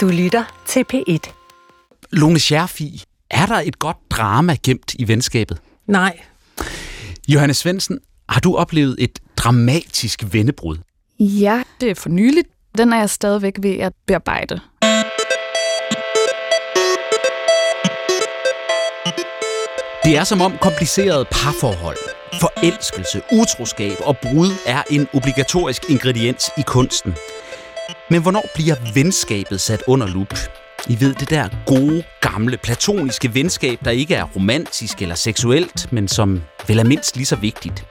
Du lytter til P1. Lone Scherfi, er der et godt drama gemt i venskabet? Nej. Johannes Svendsen, har du oplevet et dramatisk vendebrud? Ja, det er for nyligt. Den er jeg stadigvæk ved at bearbejde. Det er som om kompliceret parforhold, forelskelse, utroskab og brud er en obligatorisk ingrediens i kunsten. Men hvornår bliver venskabet sat under lup? I ved det der gode, gamle, platoniske venskab, der ikke er romantisk eller seksuelt, men som vel er mindst lige så vigtigt.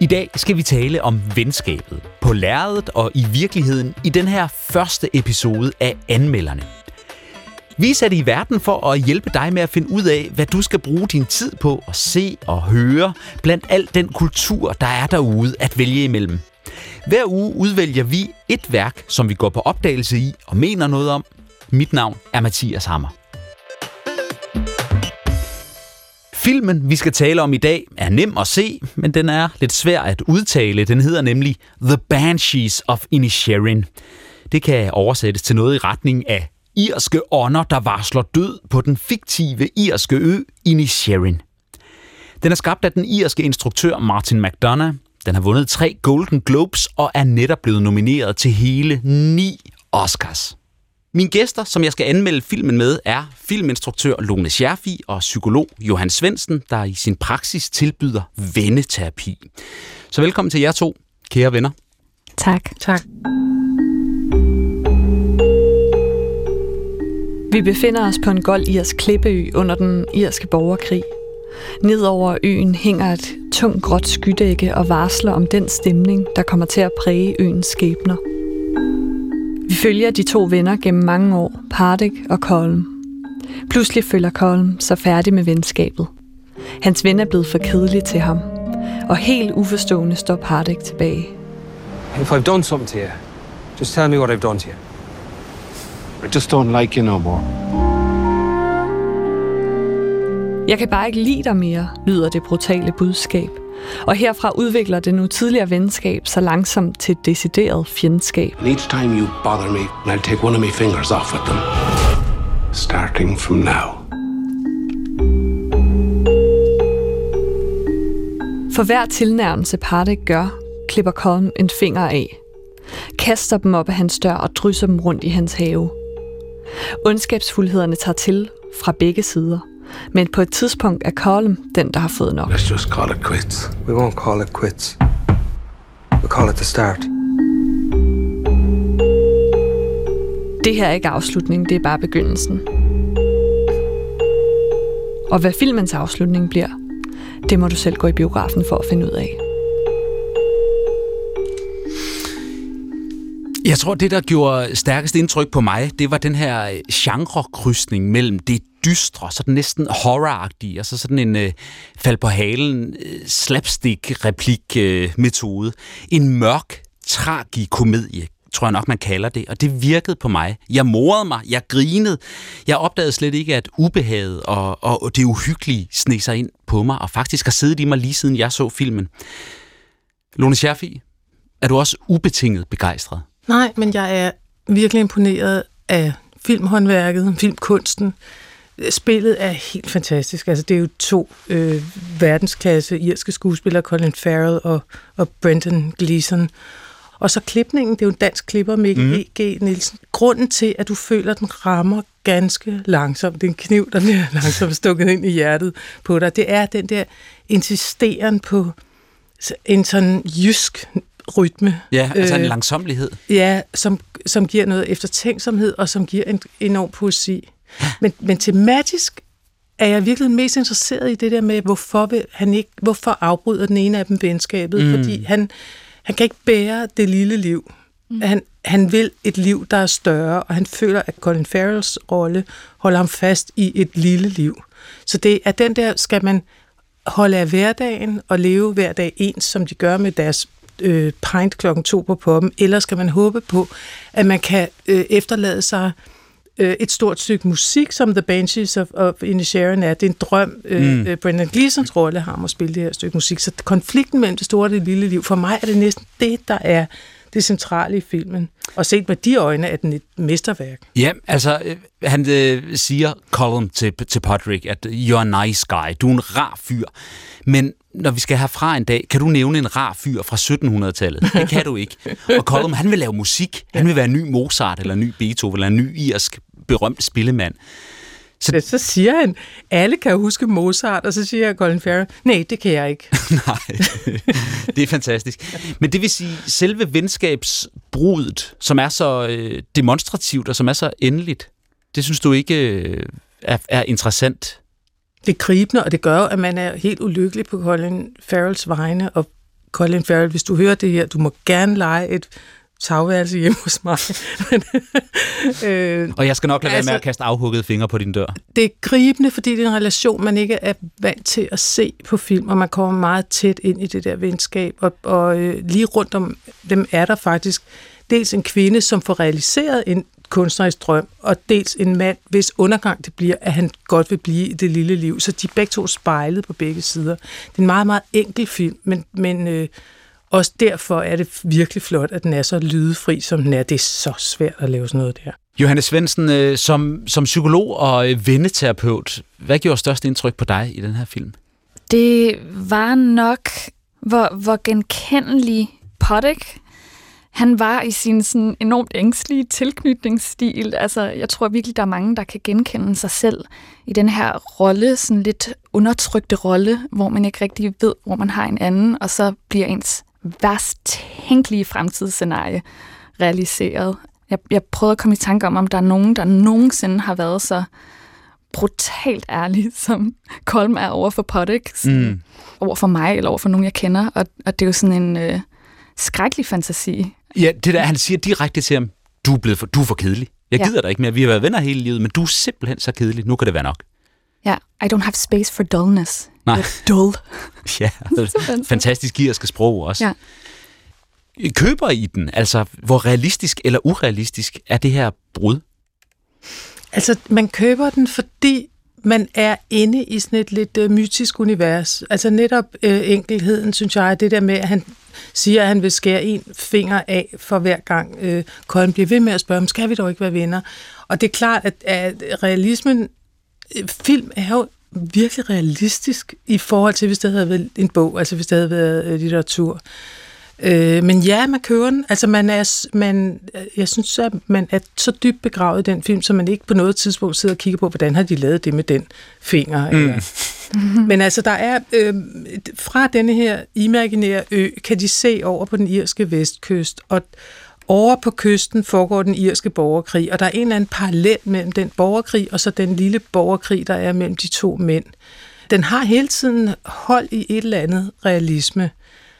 I dag skal vi tale om venskabet på lærredet og i virkeligheden i den her første episode af Anmelderne. Vi er sat i verden for at hjælpe dig med at finde ud af, hvad du skal bruge din tid på at se og høre blandt al den kultur, der er derude at vælge imellem. Hver uge udvælger vi et værk, som vi går på opdagelse i og mener noget om. Mit navn er Mathias Hammer. Filmen, vi skal tale om i dag, er nem at se, men den er lidt svær at udtale. Den hedder nemlig The Banshees of Inisherin. Det kan oversættes til noget i retning af irske ånder, der varsler død på den fiktive irske ø Inisherin. Den er skabt af den irske instruktør Martin McDonough. Den har vundet tre Golden Globes og er netop blevet nomineret til hele ni Oscars. Mine gæster, som jeg skal anmelde filmen med, er filminstruktør Lone Scherfi og psykolog Johan Svendsen, der i sin praksis tilbyder venneterapi. Så velkommen til jer to, kære venner. Tak. Tak. Vi befinder os på en gold irsk klippeø under den irske borgerkrig. Nedover øen hænger et tungt gråt skydække og varsler om den stemning, der kommer til at præge øens skæbner. Vi følger de to venner gennem mange år, Pardik og Colm. Pludselig føler Colm sig færdig med venskabet. Hans ven er blevet for kedelig til ham. Og helt uforstående står Pardik tilbage. If I've done something to you, just tell me what I've done to you. I just don't like you no more. Jeg kan bare ikke lide dig mere, lyder det brutale budskab. Og herfra udvikler det nu tidligere venskab så langsomt til et decideret fjendskab. And each time you bother me, I'll take one of my fingers off with them. Starting from now. For hver tilnærmelse Partek gør, klipper Colm en finger af. Kaster dem op af hans dør og drysser dem rundt i hans have. Ondskabsfuldhederne tager til fra begge sider. Men på et tidspunkt er Colm den, der har fået nok. Let's just call it quits. We won't call it quits. We'll call it the start. Det her er ikke afslutningen, det er bare begyndelsen. Og hvad filmens afslutning bliver, det må du selv gå i biografen for at finde ud af. Jeg tror, det, der gjorde stærkest indtryk på mig, det var den her genre-krydsning mellem det dystre, sådan næsten horroragtige, og så sådan en øh, fald på halen øh, slapstick-replik-metode. Øh, en mørk, tragikomedie, tror jeg nok, man kalder det, og det virkede på mig. Jeg morede mig, jeg grinede. Jeg opdagede slet ikke, at ubehaget og, og, og det uhyggelige sne sig ind på mig, og faktisk har siddet i mig lige siden jeg så filmen. Lone Scherfi, er du også ubetinget begejstret? Nej, men jeg er virkelig imponeret af filmhåndværket, filmkunsten. Spillet er helt fantastisk. Altså, det er jo to øh, verdensklasse irske skuespillere, Colin Farrell og, og Brendan Gleeson. Og så klipningen, det er jo en dansk klipper, Mikkel mm. E.G. Nielsen. Grunden til, at du føler, at den rammer ganske langsomt, det er en kniv, der bliver langsomt stukket ind i hjertet på dig, det er den der insisteren på en sådan jysk rytme. Ja, altså en langsomlighed. Ja, som, som giver noget eftertænksomhed, og som giver en enorm poesi. Men, men tematisk er jeg virkelig mest interesseret i det der med, hvorfor, vil han ikke, hvorfor afbryder den ene af dem venskabet? Mm. Fordi han, han kan ikke bære det lille liv. Mm. Han, han vil et liv, der er større, og han føler, at Colin Farrells rolle holder ham fast i et lille liv. Så det er den der, skal man holde af hverdagen og leve hver dag ens, som de gør med deres øh, pint klokken to på poppen, eller skal man håbe på, at man kan øh, efterlade sig øh, et stort stykke musik, som The Banshees of, of Inisherin er. Det er en drøm. Øh, mm. Øh, Brendan Gleesons rolle har om at spille det her stykke musik. Så konflikten mellem det store og det lille liv, for mig er det næsten det, der er det centrale i filmen. Og set med de øjne er den et mesterværk. Ja, altså øh, han øh, siger Colin til, til Patrick, at øh, you're a nice guy, du er en rar fyr. Men når vi skal herfra en dag, kan du nævne en rar fyr fra 1700-tallet? Det kan du ikke. Og Colin, han vil lave musik. Han vil være en ny Mozart, eller en ny Beethoven, eller en ny irsk berømt spillemand. Så, så siger han, alle kan huske Mozart, og så siger Colin Farrell, nej, det kan jeg ikke. Nej, det er fantastisk. Men det vil sige, selve venskabsbrudet, som er så øh, demonstrativt og som er så endeligt, det synes du ikke øh, er, er interessant? Det er gribende, og det gør at man er helt ulykkelig på Colin Farrells vegne, og Colin Farrell, hvis du hører det her, du må gerne lege et tagværelse hjemme hos mig. øh, og jeg skal nok lade altså, være med at altså- kaste afhugget fingre på din dør. Det er gribende, fordi det er en relation, man ikke er vant til at se på film, og man kommer meget tæt ind i det der venskab. Og, og øh, lige rundt om dem er der faktisk dels en kvinde, som får realiseret en kunstnerisk drøm, og dels en mand, hvis undergang det bliver, at han godt vil blive i det lille liv. Så de er begge to spejlet på begge sider. Det er en meget, meget enkel film, men, men øh, også derfor er det virkelig flot, at den er så lydefri, som den er. Det er så svært at lave sådan noget der. Johannes Svendsen, øh, som, som psykolog og øh, venneterapeut, hvad gjorde størst indtryk på dig i den her film? Det var nok, hvor, hvor genkendelig Poddick han var i sin sådan enormt ængstlige tilknytningsstil. Altså, jeg tror virkelig, der er mange, der kan genkende sig selv i den her rolle, sådan lidt undertrykte rolle, hvor man ikke rigtig ved, hvor man har en anden, og så bliver ens værst tænkelige fremtidsscenarie realiseret. Jeg, jeg prøvede at komme i tanke om, om der er nogen, der nogensinde har været så brutalt ærlig, som Colm er over for Poddick, mm. over for mig, eller over for nogen, jeg kender. Og, og det er jo sådan en øh, skrækkelig fantasi. Ja, det der, han siger direkte til ham, du er, blevet for, du er for kedelig. Jeg ja. gider dig ikke mere. Vi har været venner hele livet, men du er simpelthen så kedelig. Nu kan det være nok. Ja, I don't have space for dullness. Nej. You're dull. ja, fantastisk irske sprog også. Ja. Køber I den? Altså, hvor realistisk eller urealistisk er det her brud? Altså, man køber den, fordi man er inde i sådan et lidt uh, mytisk univers. Altså netop uh, enkelheden, synes jeg, det der med, at han siger, at han vil skære en finger af for hver gang uh, Colin bliver ved med at spørge, skal vi dog ikke være venner? Og det er klart, at, at realismen, film er jo virkelig realistisk i forhold til, hvis det havde været en bog, altså hvis det havde været øh, litteratur. Øh, men ja, man kører den. Altså man er, man, jeg synes, at man er så dybt begravet i den film, så man ikke på noget tidspunkt sidder og kigger på, hvordan har de lavet det med den finger. Mm. Eller. Men altså, der er øh, fra denne her imaginære ø, kan de se over på den irske vestkyst, og over på kysten foregår den irske borgerkrig, og der er en eller anden parallel mellem den borgerkrig og så den lille borgerkrig, der er mellem de to mænd. Den har hele tiden hold i et eller andet realisme.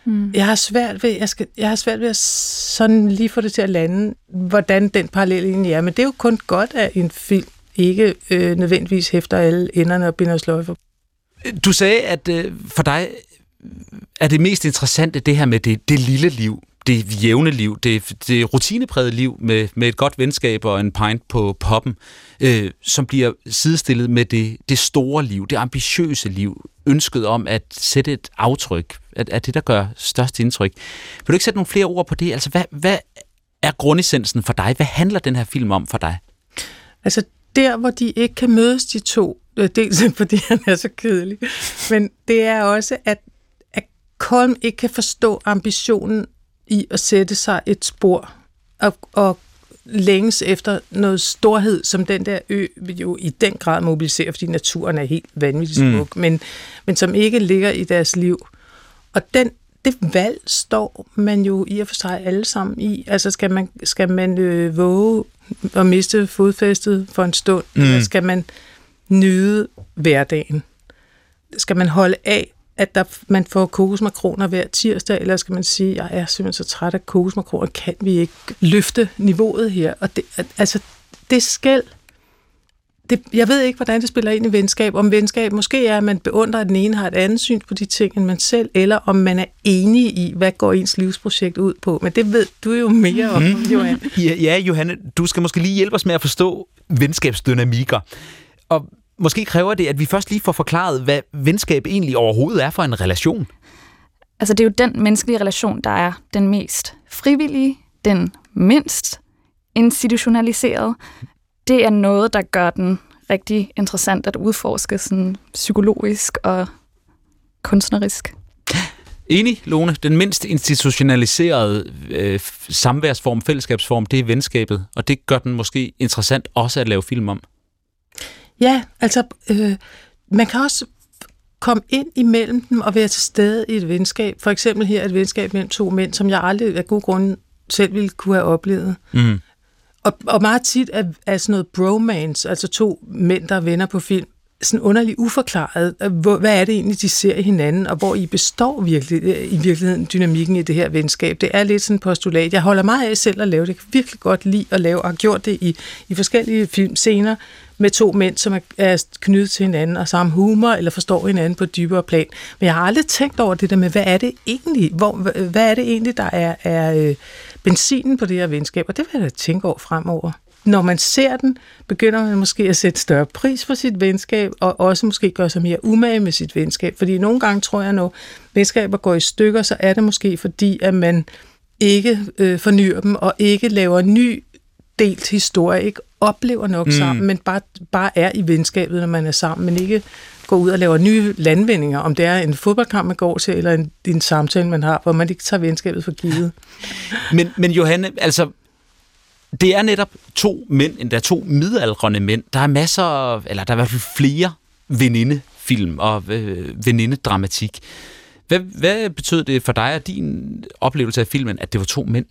Mm. Jeg har svært ved, jeg, skal, jeg har svært ved at sådan lige få det til at lande, hvordan den parallel egentlig er. Men det er jo kun godt, at en film ikke øh, nødvendigvis hæfter alle enderne og binder sløjfer. Du sagde, at øh, for dig er det mest interessante det her med det, det lille liv det jævne liv, det, det rutinepræget liv med, med et godt venskab og en pint på poppen, øh, som bliver sidestillet med det, det store liv, det ambitiøse liv, ønsket om at sætte et aftryk, at, at det, der gør størst indtryk. Vil du ikke sætte nogle flere ord på det? Altså, hvad, hvad er grundessensen for dig? Hvad handler den her film om for dig? Altså, der hvor de ikke kan mødes, de to, øh, dels fordi han er så kedelig, men det er også, at, at Kolm ikke kan forstå ambitionen i at sætte sig et spor og, og længes efter noget storhed, som den der ø jo i den grad mobiliserer, fordi naturen er helt vanvittig smuk, mm. men, men som ikke ligger i deres liv. Og den, det valg står man jo i og for sig alle sammen i. Altså skal man, skal man øh, våge at miste fodfæstet for en stund, mm. eller skal man nyde hverdagen? Skal man holde af at der, man får kokosmakroner hver tirsdag, eller skal man sige, jeg er simpelthen så træt af kokosmakroner, kan vi ikke løfte niveauet her? Og det, altså, det skal det, jeg ved ikke, hvordan det spiller ind i venskab. Om venskab måske er, at man beundrer, at den ene har et andet syn på de ting, end man selv, eller om man er enig i, hvad går ens livsprojekt ud på. Men det ved du jo mere om, mm. Johan. Ja, ja, Johanne, du skal måske lige hjælpe os med at forstå venskabsdynamikker. Og måske kræver det, at vi først lige får forklaret, hvad venskab egentlig overhovedet er for en relation. Altså det er jo den menneskelige relation, der er den mest frivillige, den mindst institutionaliserede. Det er noget, der gør den rigtig interessant at udforske sådan psykologisk og kunstnerisk. Enig, Lone. Den mindst institutionaliserede øh, samværsform, fællesskabsform, det er venskabet, og det gør den måske interessant også at lave film om. Ja, altså, øh, man kan også komme ind imellem dem og være til stede i et venskab. For eksempel her et venskab mellem to mænd, som jeg aldrig af god grund selv ville kunne have oplevet. Mm. Og, og meget tit er, er sådan noget bromance, altså to mænd, der er venner på film, sådan underligt uforklaret. Hvor, hvad er det egentlig, de ser i hinanden, og hvor I består virkelig, i virkeligheden dynamikken i det her venskab? Det er lidt sådan en postulat. Jeg holder meget af selv at lave det. Jeg kan virkelig godt lide at lave, og har gjort det i, i forskellige filmscener med to mænd, som er, knyttet til hinanden og samme humor, eller forstår hinanden på et dybere plan. Men jeg har aldrig tænkt over det der med, hvad er det egentlig, hvor, hvad er det egentlig, der er, er øh, benzinen på det her venskab? Og det vil jeg da tænke over fremover når man ser den, begynder man måske at sætte større pris på sit venskab, og også måske gøre sig mere umage med sit venskab. Fordi nogle gange tror jeg, når venskaber går i stykker, så er det måske fordi, at man ikke øh, fornyer dem, og ikke laver ny delt historie, ikke oplever nok mm. sammen, men bare, bare er i venskabet, når man er sammen, men ikke går ud og laver nye landvindinger, om det er en fodboldkamp, man går til, eller en, en samtale, man har, hvor man ikke tager venskabet for givet. Men, men Johanne, altså, det er netop to mænd, endda to midaldrende mænd. Der er masser, eller der er i hvert fald flere venindefilm og øh, venindedramatik. Hvad, hvad betød det for dig og din oplevelse af filmen, at det var to mænd?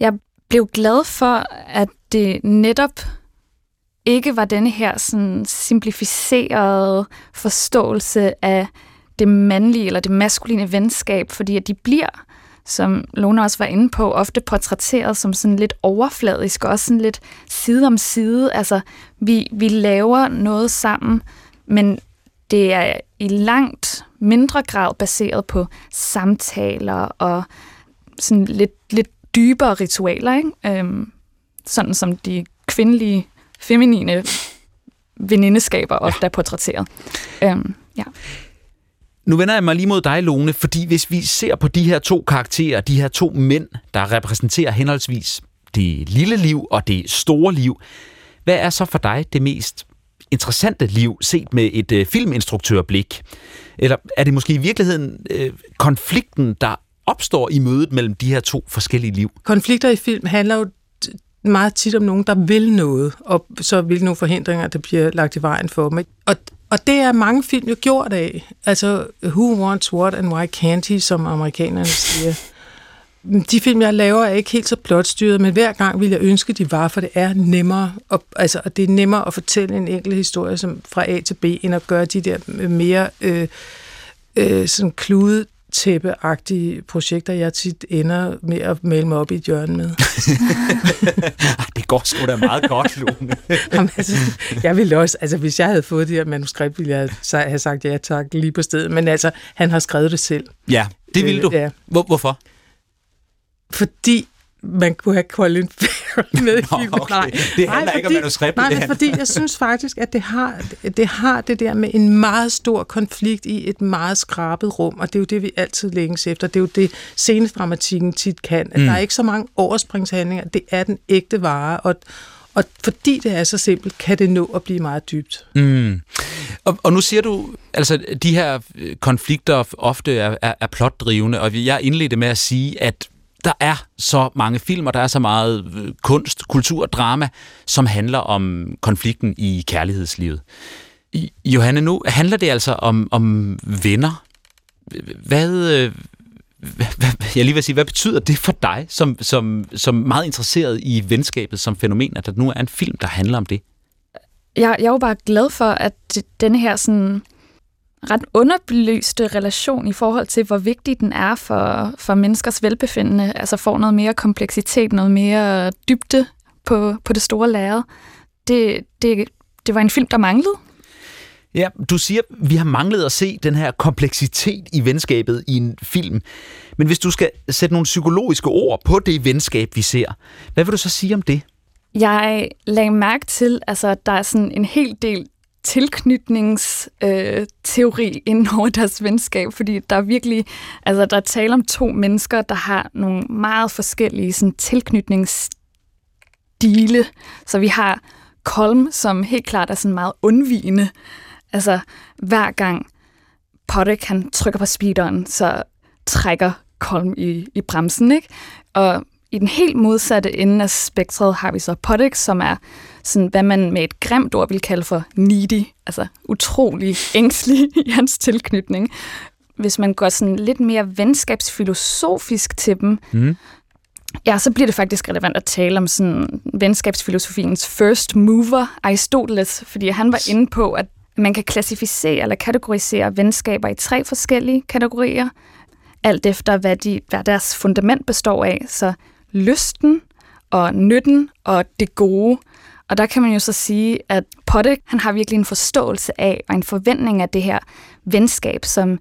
Jeg blev glad for, at det netop ikke var denne her sådan simplificerede forståelse af det mandlige eller det maskuline venskab, fordi at de bliver som Lone også var inde på, ofte portrætteret som sådan lidt overfladisk, og også sådan lidt side om side. Altså, vi, vi laver noget sammen, men det er i langt mindre grad baseret på samtaler og sådan lidt, lidt dybere ritualer, ikke? Øhm, sådan som de kvindelige, feminine venindeskaber ofte er portrætteret. Øhm, ja. Nu vender jeg mig lige mod dig, Lone, fordi hvis vi ser på de her to karakterer, de her to mænd, der repræsenterer henholdsvis det lille liv og det store liv, hvad er så for dig det mest interessante liv set med et øh, filminstruktørblik? Eller er det måske i virkeligheden øh, konflikten, der opstår i mødet mellem de her to forskellige liv? Konflikter i film handler jo meget tit om nogen, der vil noget, og så vil nogle forhindringer, der bliver lagt i vejen for dem. Og og det er mange film jo gjort af. Altså, Who Wants What and Why Can't He, som amerikanerne siger. De film, jeg laver, er ikke helt så plotstyret, men hver gang vil jeg ønske, de var, for det er nemmere. at, altså, det er nemmere at fortælle en enkelt historie som fra A til B, end at gøre de der mere øh, øh, sådan klude tæppeagtige projekter, jeg tit ender med at male mig op i et hjørne med. det går sgu da meget godt, Lone. Jamen, altså, jeg ville også, altså hvis jeg havde fået det her manuskript, ville jeg have sagt ja tak lige på stedet. Men altså, han har skrevet det selv. Ja, det ville du. Ja. Hvor, hvorfor? Fordi man kunne have Colin Farrell med i filmen. Okay. Nej, det handler nej, ikke fordi, om manuskriptet. Nej, men fordi jeg synes faktisk, at det har, det har det der med en meget stor konflikt i et meget skrabet rum, og det er jo det, vi altid længes efter. Det er jo det, scenedramatikken tit kan. At mm. Der er ikke så mange overspringshandlinger. Det er den ægte vare, og, og fordi det er så simpelt, kan det nå at blive meget dybt. Mm. Og, og nu siger du, altså de her konflikter ofte er, er, er plotdrivende, og jeg indledte med at sige, at der er så mange film, og der er så meget øh, kunst, kultur og drama, som handler om konflikten i kærlighedslivet. I, Johanne, nu handler det altså om, om venner. Hvad, hvad, jeg lige vil sige, hvad betyder det for dig, som, som, som meget interesseret i venskabet som fænomen, at der nu er en film, der handler om det? Jeg, jeg er jo bare glad for, at denne her sådan ret underbelyste relation i forhold til, hvor vigtig den er for, for menneskers velbefindende, altså får noget mere kompleksitet, noget mere dybde på, på det store lærred. Det, det, det var en film, der manglede. Ja, du siger, vi har manglet at se den her kompleksitet i venskabet i en film. Men hvis du skal sætte nogle psykologiske ord på det venskab, vi ser, hvad vil du så sige om det? Jeg lagde mærke til, altså, at der er sådan en hel del tilknytningsteori øh, inden over deres venskab, fordi der er virkelig, altså der er tale om to mennesker, der har nogle meget forskellige sådan, tilknytningsstile. Så vi har Kolm, som helt klart er sådan meget undvigende. Altså hver gang Podek han trykker på speederen, så trækker Kolm i, i bremsen, ikke? Og i den helt modsatte ende af spektret har vi så Podek, som er sådan, hvad man med et grimt ord vil kalde for needy, altså utrolig ængstelig i hans tilknytning. Hvis man går sådan lidt mere venskabsfilosofisk til dem, mm. ja, så bliver det faktisk relevant at tale om sådan venskabsfilosofiens first mover, Aristoteles, fordi han var inde på, at man kan klassificere eller kategorisere venskaber i tre forskellige kategorier, alt efter hvad, de, hvad deres fundament består af. Så lysten og nytten og det gode. Og der kan man jo så sige, at Potte, han har virkelig en forståelse af og en forventning af det her venskab som,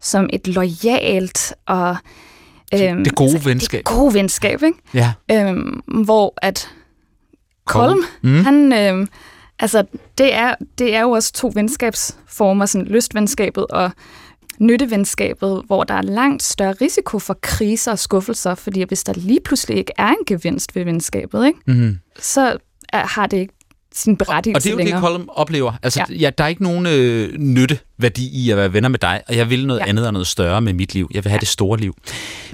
som et lojalt og... Øhm, det gode altså, venskab. Det gode venskab, ikke? Ja. Øhm, hvor at Kolm, mm. han... Øhm, altså, det er, det er jo også to venskabsformer, sådan lystvenskabet og nyttevenskabet, hvor der er langt større risiko for kriser og skuffelser, fordi hvis der lige pludselig ikke er en gevinst ved venskabet, ikke, mm-hmm. så har det ikke sin berettigelse Og det er jo længere. det, Colum oplever. Altså, ja. Ja, der er ikke nogen øh, nytteværdi i at være venner med dig, og jeg vil noget ja. andet og noget større med mit liv. Jeg vil have ja. det store liv.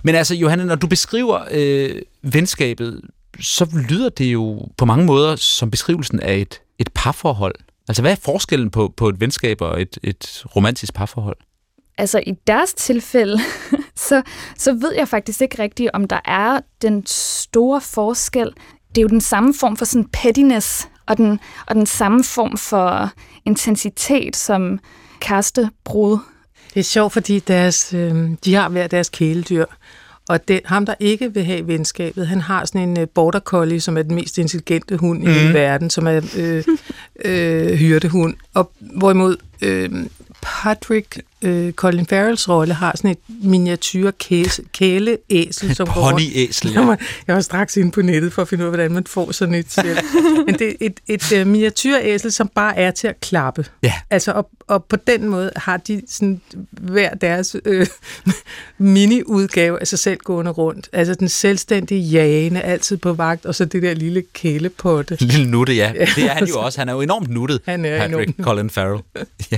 Men altså, Johanne, når du beskriver øh, venskabet, så lyder det jo på mange måder som beskrivelsen af et, et parforhold. Altså, hvad er forskellen på, på et venskab og et, et romantisk parforhold? altså i deres tilfælde, så, så ved jeg faktisk ikke rigtigt, om der er den store forskel. Det er jo den samme form for sådan pettiness, og den, og den samme form for intensitet som kærestebrud. Det er sjovt, fordi deres, øh, de har hver deres kæledyr, og den, ham, der ikke vil have venskabet, han har sådan en uh, border collie, som er den mest intelligente hund mm. i hele verden, som er øh, øh, hyrdehund. Og hvorimod øh, Patrick øh, Colin Farrells rolle har sådan et miniatyr kæleæsel. Som ponyæsel, ja. Jeg var, jeg var straks inde på nettet for at finde ud af, hvordan man får sådan et selv. Men det er et, et, et uh, miniatyræsel, som bare er til at klappe. Ja. Altså, og, og på den måde har de sådan hver deres øh, mini-udgave af sig selv gående rundt. Altså den selvstændige jagende, altid på vagt, og så det der lille kælepotte. Lille nutte, ja. Det er han jo også. Han er jo enormt nuttet, han er Patrick enormt. Colin Farrell. ja.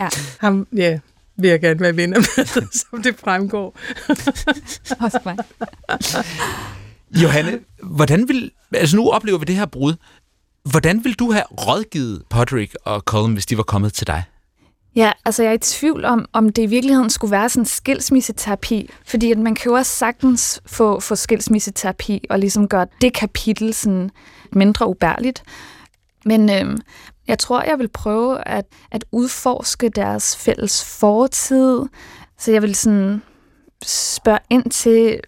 ja. Ham, ja, vil jeg gerne være venner med, som det fremgår. Også mig. Johanne, hvordan vil, altså nu oplever vi det her brud. Hvordan vil du have rådgivet Patrick og Colin, hvis de var kommet til dig? Ja, altså jeg er i tvivl om, om det i virkeligheden skulle være sådan en skilsmisseterapi, fordi at man kan jo også sagtens få, få skilsmisseterapi og ligesom gøre det kapitel sådan mindre ubærligt. Men øhm, jeg tror, jeg vil prøve at, at udforske deres fælles fortid. Så jeg vil sådan spørge ind til,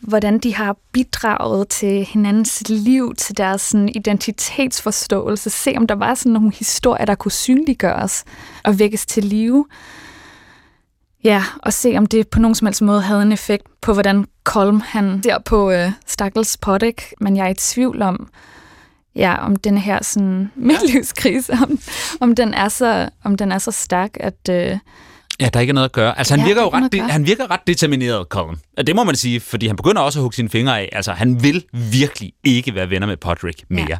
hvordan de har bidraget til hinandens liv, til deres sådan, identitetsforståelse. Se, om der var sådan nogle historier, der kunne synliggøres og vækkes til live. Ja, og se, om det på nogen som helst måde havde en effekt på, hvordan Kolm han ser på øh, Stakkels Podek. Men jeg er i tvivl om, ja, om den her sådan midtlivskrise, om, om, den er så, om den er så stærk, at... Øh, Ja, der er ikke noget at gøre. Altså, han, ja, virker jo ret, de, han virker ret determineret, Colin. Det må man sige, fordi han begynder også at hugge sine fingre af. Altså, han vil virkelig ikke være venner med Podrick mere. Ja.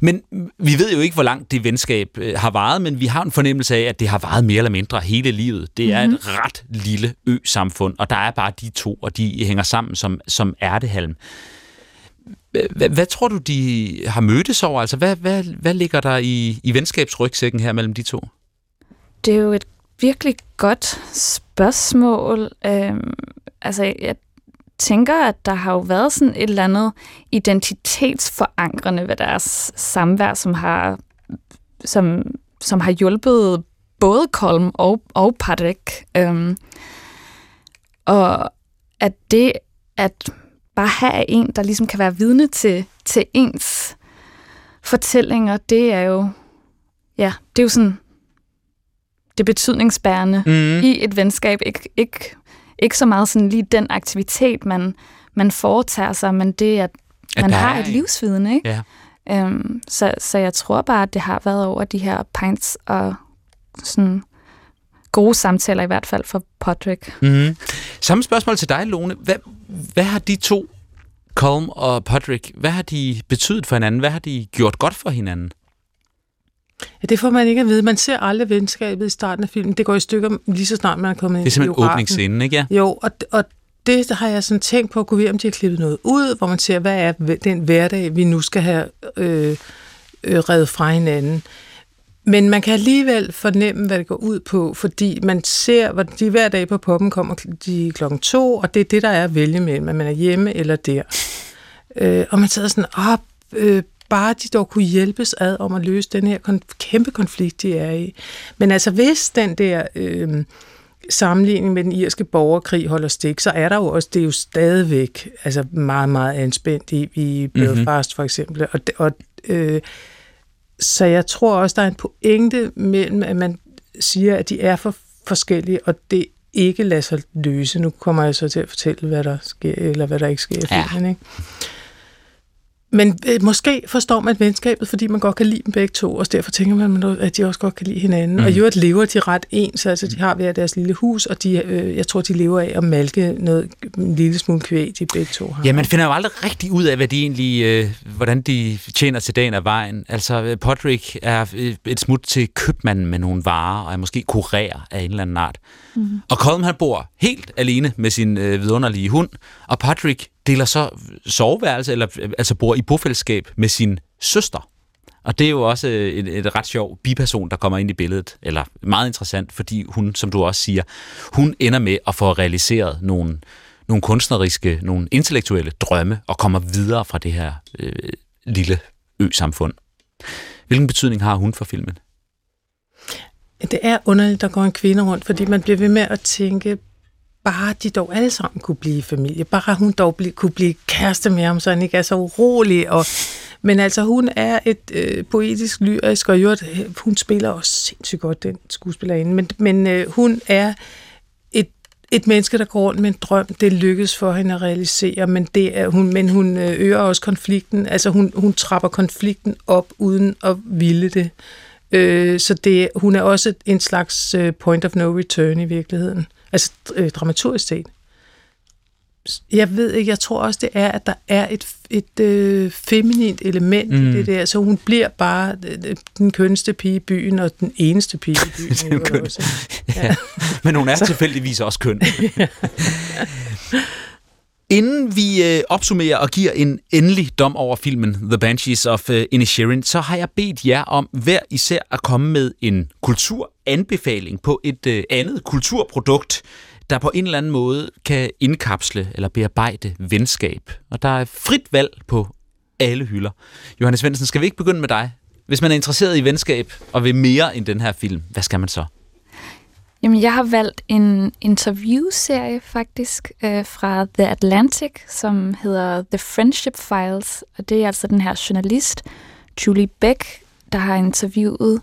Men vi ved jo ikke, hvor langt det venskab øh, har varet, men vi har en fornemmelse af, at det har varet mere eller mindre hele livet. Det er mm-hmm. et ret lille ø-samfund, og der er bare de to, og de hænger sammen som, som ærtehalm. Hvad, hvad tror du, de har mødtes over? Altså, hvad, hvad, hvad ligger der i, i venskabsrygsækken her mellem de to? Det er jo et virkelig godt spørgsmål. Øhm, altså, jeg tænker, at der har jo været sådan et eller andet identitetsforankrende ved deres samvær, som har, som, som har hjulpet både Kolm og, og Patrick. Øhm, og at det at bare have en, der ligesom kan være vidne til, til ens fortællinger, det er jo, ja, det er jo sådan det betydningsbærende mm. i et venskab. Ik, ikke, ikke så meget sådan lige den aktivitet, man, man foretager sig, men det, at man har et livsviden, ikke? Ja. Øhm, så, så jeg tror bare, at det har været over de her pints og sådan gode samtaler i hvert fald for Podrick. Mm-hmm. Samme spørgsmål til dig, Lone. Hvad, hvad har de to, Colm og Podrick, hvad har de betydet for hinanden? Hvad har de gjort godt for hinanden? Ja, det får man ikke at vide. Man ser aldrig venskabet i starten af filmen. Det går i stykker lige så snart man er kommet ind Det er simpelthen åbningsscenen, ikke? Ja. Jo, og, og det har jeg sådan tænkt på at kunne vide, om de har klippet noget ud, hvor man ser, hvad er den hverdag, vi nu skal have øh, øh, reddet fra hinanden. Men man kan alligevel fornemme, hvad det går ud på, fordi man ser, hvor de hver dag på poppen kommer de klokken to, og det er det, der er at vælge mellem, at man er hjemme eller der. Øh, og man sidder sådan, åh, øh, bare de dog kunne hjælpes ad om at løse den her kon- kæmpe konflikt, de er i. Men altså, hvis den der øh, sammenligning med den irske borgerkrig holder stik, så er der jo også, det er jo stadigvæk altså meget, meget anspændt i, i Belfast mm-hmm. for eksempel. Og, og øh, så jeg tror også, der er en pointe mellem, at man siger, at de er for forskellige, og det ikke lader sig løse. Nu kommer jeg så til at fortælle, hvad der sker, eller hvad der ikke sker i filmen. Ja. Ikke? Men øh, måske forstår man venskabet, fordi man godt kan lide dem begge to, og derfor tænker man, at de også godt kan lide hinanden. Mm. Og i øvrigt lever de ret ens, altså de har hver deres lille hus, og de, øh, jeg tror, de lever af at malke noget, en lille smule kvæg, de begge to har. Ja, man finder jo aldrig rigtig ud af, hvad de egentlig, øh, hvordan de tjener til dagen af vejen. Altså, øh, Podrick er øh, et smut til købmanden med nogle varer, og er måske kurerer af en eller anden art. Mm. Og Colm, han bor helt alene med sin øh, vidunderlige hund, og Patrick deler så soveværelse, eller altså bor i bofællesskab med sin søster. Og det er jo også øh, et, et ret sjov biperson, der kommer ind i billedet, eller meget interessant, fordi hun, som du også siger, hun ender med at få realiseret nogle, nogle kunstneriske, nogle intellektuelle drømme, og kommer videre fra det her øh, lille ø-samfund. Hvilken betydning har hun for filmen? Det er underligt, der går en kvinde rundt, fordi man bliver ved med at tænke, bare de dog alle sammen kunne blive familie. Bare hun dog blive, kunne blive kæreste med ham, så han ikke er så urolig. Og, men altså, hun er et øh, poetisk lyrisk, og jo, øh, hun spiller også sindssygt godt, den skuespillerinde. Men, men øh, hun er et, et menneske, der går rundt med en drøm. Det lykkes for hende at realisere, men, det er, hun, men hun øh, øger også konflikten. Altså, hun, hun trapper konflikten op, uden at ville det. Øh, så det, hun er også en slags øh, point of no return i virkeligheden. Altså øh, dramaturgisk set. Jeg ved ikke, jeg tror også, det er, at der er et, et øh, feminint element mm. i det der, så hun bliver bare øh, den kønste pige i byen, og den eneste pige i byen. køn. Også. Ja. ja. Men hun er så. tilfældigvis også køn. ja. Inden vi øh, opsummerer og giver en endelig dom over filmen The Banshees of øh, Inisherin, så har jeg bedt jer om hver især at komme med en anbefaling på et øh, andet kulturprodukt, der på en eller anden måde kan indkapsle eller bearbejde venskab. Og der er frit valg på alle hylder. Johannes Svendsen, skal vi ikke begynde med dig? Hvis man er interesseret i venskab og vil mere end den her film, hvad skal man så? Jamen, jeg har valgt en interviewserie faktisk øh, fra The Atlantic, som hedder The Friendship Files, og det er altså den her journalist, Julie Beck, der har interviewet,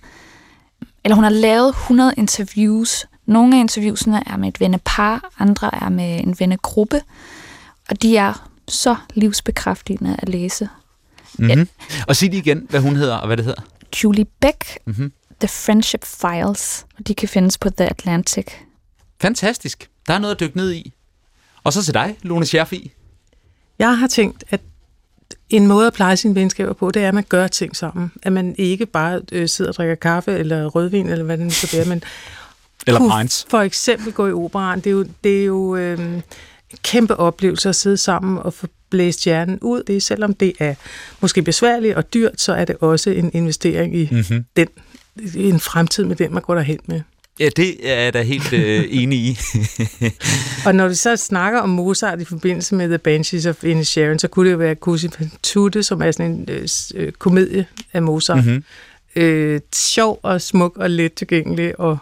eller hun har lavet 100 interviews. Nogle af interviewsene er med et vennepar, andre er med en vennegruppe, og de er så livsbekræftende at læse. Mm-hmm. Ja. Og sig lige igen, hvad hun hedder og hvad det hedder. Julie Beck. Mm-hmm. The Friendship Files, og de kan findes på The Atlantic. Fantastisk. Der er noget at dykke ned i. Og så til dig, Lone Scherfi. Jeg har tænkt, at en måde at pleje sine venskaber på, det er, at man gør ting sammen. At man ikke bare øh, sidder og drikker kaffe eller rødvin, eller hvad det nu skal være, men eller pints. For eksempel gå i operan. Det er jo, det er jo øh, en kæmpe oplevelse at sidde sammen og få blæst hjernen ud. Det er, selvom det er måske besværligt og dyrt, så er det også en investering i mm-hmm. den en fremtid med den, man går derhen med. Ja, det er jeg da helt øh, enig i. og når vi så snakker om Mozart i forbindelse med The Banshees of Inisherin, så kunne det jo være Tutte, som er sådan en øh, øh, komedie af Mozart. Mm-hmm. Øh, sjov og smuk og let tilgængelig, og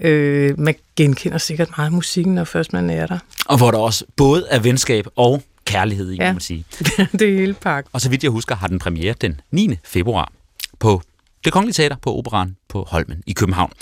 øh, man genkender sikkert meget musikken, når først man er der. Og hvor der også både er venskab og kærlighed i, ja. kan man sige. det er hele pakken. Og så vidt jeg husker, har den premiere den 9. februar på det Kongelige Teater på Operan på Holmen i København.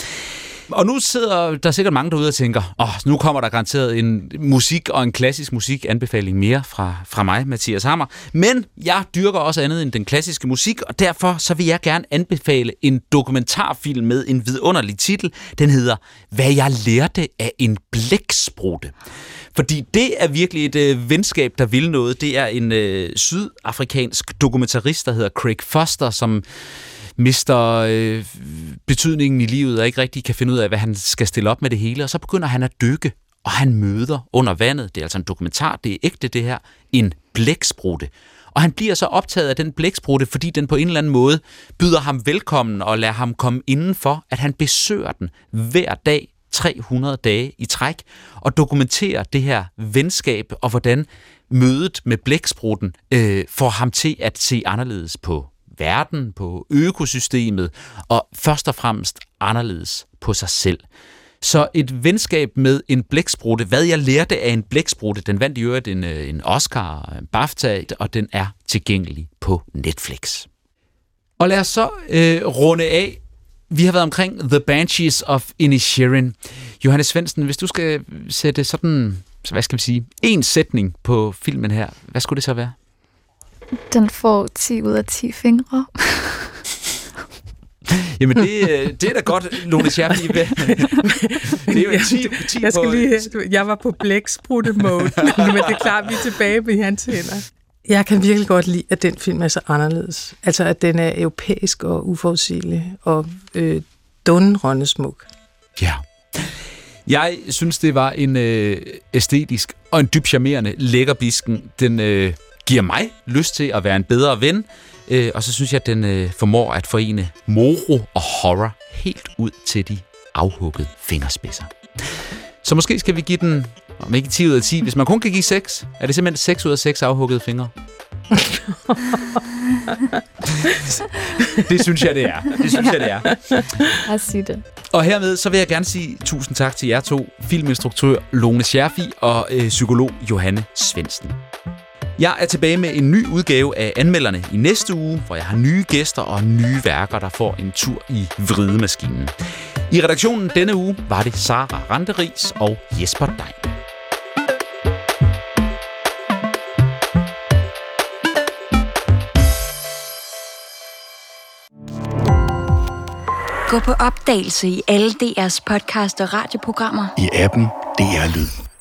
Og nu sidder der sikkert mange derude og tænker, åh, oh, nu kommer der garanteret en musik og en klassisk musik anbefaling mere fra, fra mig, Mathias Hammer. Men jeg dyrker også andet end den klassiske musik, og derfor så vil jeg gerne anbefale en dokumentarfilm med en vidunderlig titel. Den hedder Hvad jeg lærte af en blæksprutte. Fordi det er virkelig et øh, venskab, der vil noget. Det er en øh, sydafrikansk dokumentarist, der hedder Craig Foster, som mister øh, betydningen i livet og ikke rigtig kan finde ud af, hvad han skal stille op med det hele. Og så begynder han at dykke, og han møder under vandet, det er altså en dokumentar, det er ægte det her, en blæksprutte. Og han bliver så optaget af den blæksprutte, fordi den på en eller anden måde byder ham velkommen og lader ham komme indenfor, at han besøger den hver dag 300 dage i træk og dokumenterer det her venskab og hvordan mødet med blæksprutten øh, får ham til at se anderledes på verden, på økosystemet og først og fremmest anderledes på sig selv. Så et venskab med en blæksprutte, hvad jeg lærte af en blæksprutte, den vandt i øvrigt en, øh, en Oscar, en BAFTA, og den er tilgængelig på Netflix. Og lad os så øh, runde af. Vi har været omkring The Banshees of Inisherin. Johannes Svendsen, hvis du skal sætte sådan, hvad skal vi sige, en sætning på filmen her, hvad skulle det så være? Den får 10 ud af 10 fingre. Jamen, det, øh, det er da godt, Lone Scherf. Det er jo 10, 10 jeg, skal lige, jeg var på blæksprutte-mode, men det er klart, vi er tilbage ved hans hænder. Jeg kan virkelig godt lide, at den film er så anderledes. Altså, at den er europæisk og uforudsigelig og øh, dundrende smuk. Ja. Jeg synes, det var en øh, æstetisk og en dybt charmerende lækkerbisken. Den øh, giver mig lyst til at være en bedre ven, øh, og så synes jeg, at den øh, formår at forene moro og horror helt ud til de afhuggede fingerspidser. Så måske skal vi give den, om ikke 10 ud af 10, hvis man kun kan give 6, er det simpelthen 6 ud af 6 afhuggede fingre? det synes jeg, det er. Det synes jeg, det er. Jeg siger det. Og hermed så vil jeg gerne sige tusind tak til jer to, filminstruktør Lone Scherfi og øh, psykolog Johanne Svendsen. Jeg er tilbage med en ny udgave af Anmelderne i næste uge, hvor jeg har nye gæster og nye værker, der får en tur i vridemaskinen. I redaktionen denne uge var det Sara Randeris og Jesper Dein. Gå på opdagelse i alle DR's podcast og radioprogrammer. I appen DR Lyd.